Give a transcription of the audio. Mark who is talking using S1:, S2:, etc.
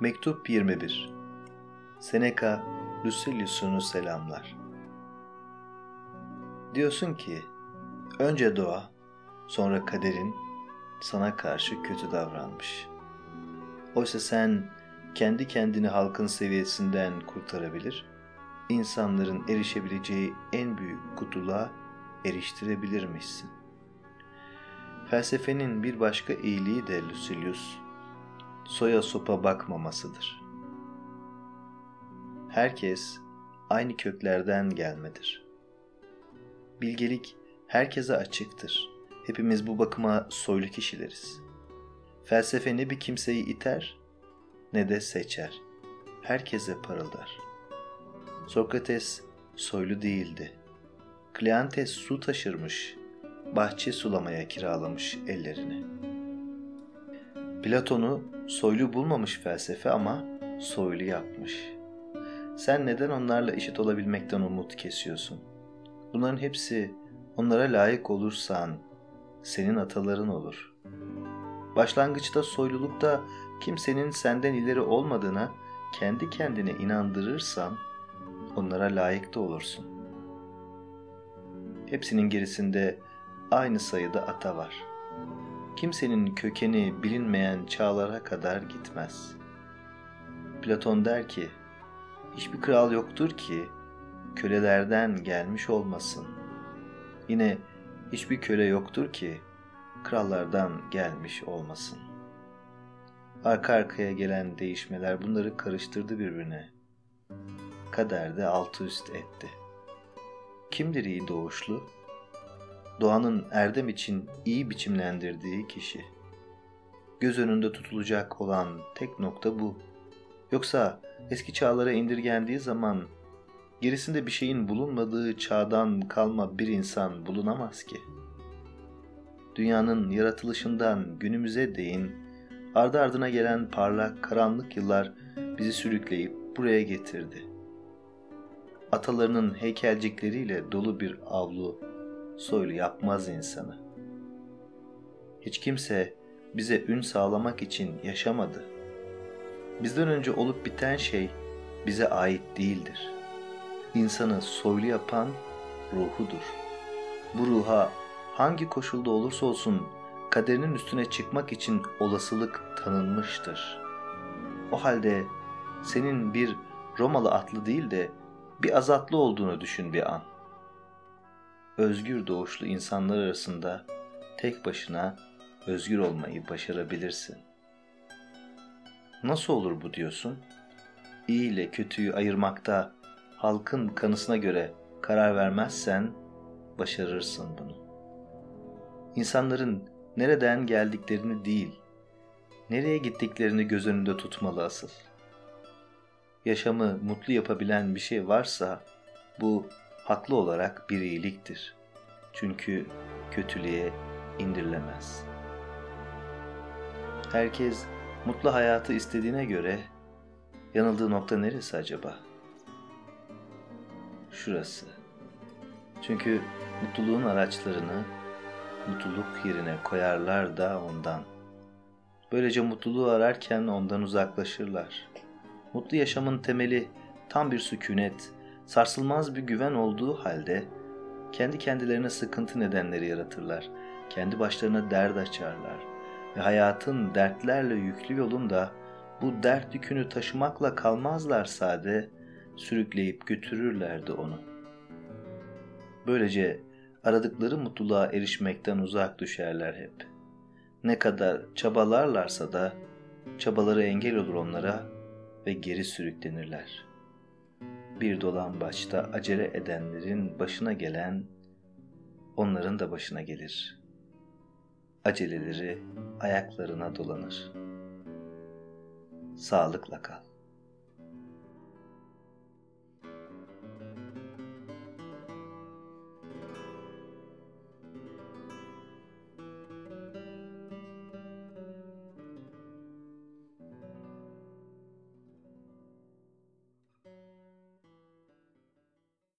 S1: Mektup 21 Seneca Lucilius'unu selamlar. Diyorsun ki, önce doğa, sonra kaderin sana karşı kötü davranmış. Oysa sen kendi kendini halkın seviyesinden kurtarabilir, insanların erişebileceği en büyük kutuluğa eriştirebilirmişsin. Felsefenin bir başka iyiliği de Lucilius, soya sopa bakmamasıdır. Herkes aynı köklerden gelmedir. Bilgelik herkese açıktır. Hepimiz bu bakıma soylu kişileriz. Felsefe ne bir kimseyi iter ne de seçer. Herkese parıldar. Sokrates soylu değildi. Kleantes su taşırmış, bahçe sulamaya kiralamış ellerini. Platon'u soylu bulmamış felsefe ama soylu yapmış. Sen neden onlarla eşit olabilmekten umut kesiyorsun? Bunların hepsi onlara layık olursan senin ataların olur. Başlangıçta soylulukta kimsenin senden ileri olmadığına kendi kendine inandırırsan onlara layık da olursun. Hepsinin gerisinde aynı sayıda ata var. Kimsenin kökeni bilinmeyen çağlara kadar gitmez. Platon der ki, hiçbir kral yoktur ki kölelerden gelmiş olmasın. Yine hiçbir köle yoktur ki krallardan gelmiş olmasın. Arka arkaya gelen değişmeler bunları karıştırdı birbirine. Kader de altı üst etti. Kimdir iyi doğuşlu? Doğanın erdem için iyi biçimlendirdiği kişi. Göz önünde tutulacak olan tek nokta bu. Yoksa eski çağlara indirgendiği zaman gerisinde bir şeyin bulunmadığı çağdan kalma bir insan bulunamaz ki. Dünyanın yaratılışından günümüze değin ardı ardına gelen parlak karanlık yıllar bizi sürükleyip buraya getirdi. Atalarının heykelcikleriyle dolu bir avlu soylu yapmaz insanı. Hiç kimse bize ün sağlamak için yaşamadı. Bizden önce olup biten şey bize ait değildir. İnsanı soylu yapan ruhudur. Bu ruha hangi koşulda olursa olsun kaderinin üstüne çıkmak için olasılık tanınmıştır. O halde senin bir Romalı atlı değil de bir azatlı olduğunu düşün bir an. Özgür doğuşlu insanlar arasında tek başına özgür olmayı başarabilirsin. Nasıl olur bu diyorsun? İyi ile kötüyü ayırmakta halkın kanısına göre karar vermezsen başarırsın bunu. İnsanların nereden geldiklerini değil, nereye gittiklerini göz önünde tutmalı asıl. Yaşamı mutlu yapabilen bir şey varsa bu haklı olarak bir iyiliktir. Çünkü kötülüğe indirilemez. Herkes mutlu hayatı istediğine göre yanıldığı nokta neresi acaba? Şurası. Çünkü mutluluğun araçlarını mutluluk yerine koyarlar da ondan. Böylece mutluluğu ararken ondan uzaklaşırlar. Mutlu yaşamın temeli tam bir sükunet, sarsılmaz bir güven olduğu halde kendi kendilerine sıkıntı nedenleri yaratırlar. Kendi başlarına dert açarlar ve hayatın dertlerle yüklü yolunda bu dert yükünü taşımakla kalmazlar sade, sürükleyip götürürlerdi onu. Böylece aradıkları mutluluğa erişmekten uzak düşerler hep. Ne kadar çabalarlarsa da çabaları engel olur onlara ve geri sürüklenirler. Bir dolan başta acele edenlerin başına gelen onların da başına gelir. Aceleleri ayaklarına dolanır. Sağlıkla kal.